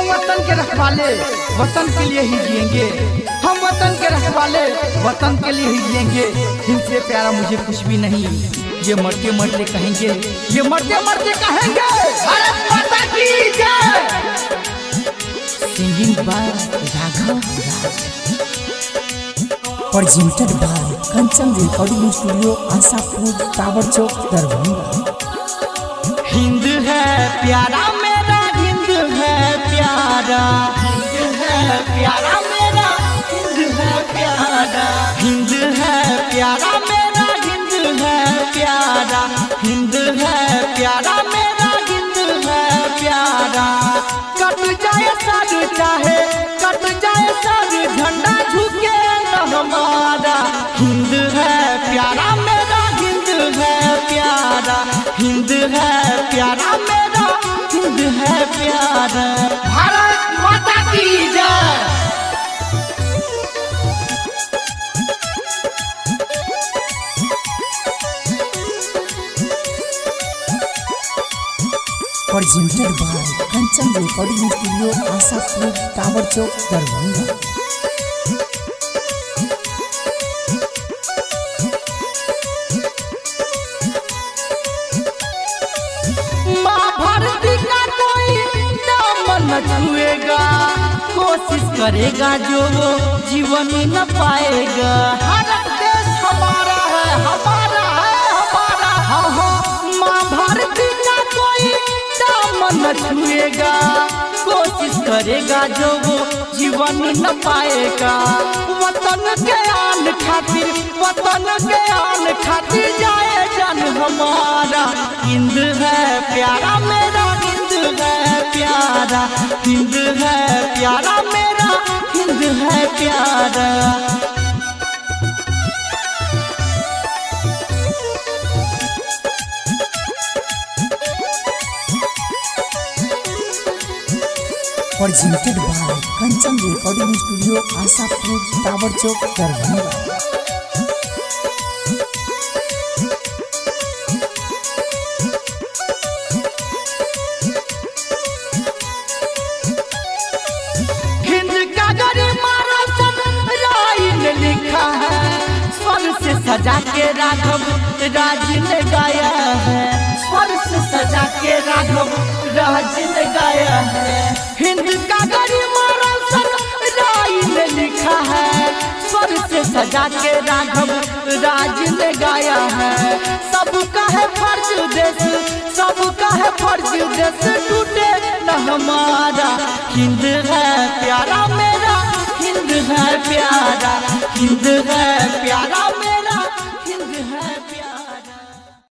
हम वतन के रखवाले वतन के लिए ही जिएँगे। हम वतन के रखवाले वतन के लिए ही जिएँगे। इनसे प्यारा मुझे कुछ भी नहीं। ये मरते मरते कहेंगे। ये मरते मरते कहेंगे भारत माता की जय! Singing by Raghav by Kanchan Recording Studio, Asapur, Tower Chowk, Hind है प्यारा हिंद है प्यारा मेरा हिंद है प्यारा भारत माता की जय Presented by Kanchan Recording Studio, Asapur, Tower Chowk, Darbhanga. करेगा जो वो जीवन ही न पाएगा। भारत देश हमारा है हमारा है, हमारा हाँ। माँ भारती का कोई नाम न छुएगा। कोशिश करेगा जो वो जीवन ही न पाएगा। वतन के आन खातिर, वतन के आन खातिर जाए जन हमारा। हिंद है प्यारा मेरा presented by Kanchan recording studio Asapur Tower Chowk Darbhanga सजा के राघव राज ने गाया है। स्वर से सजा के राघव राज ने गाया है। हिंद का गरिमा रतन ने लिखा है। स्वर से सजा के राघव राज ने गाया है। सबका है फ़र्ज़ देश, सबका है फ़र्ज़ देश टूटे न हमारा। हिंद है प्यारा मेरा, हिंद है प्यारा। हिंद है प्यारा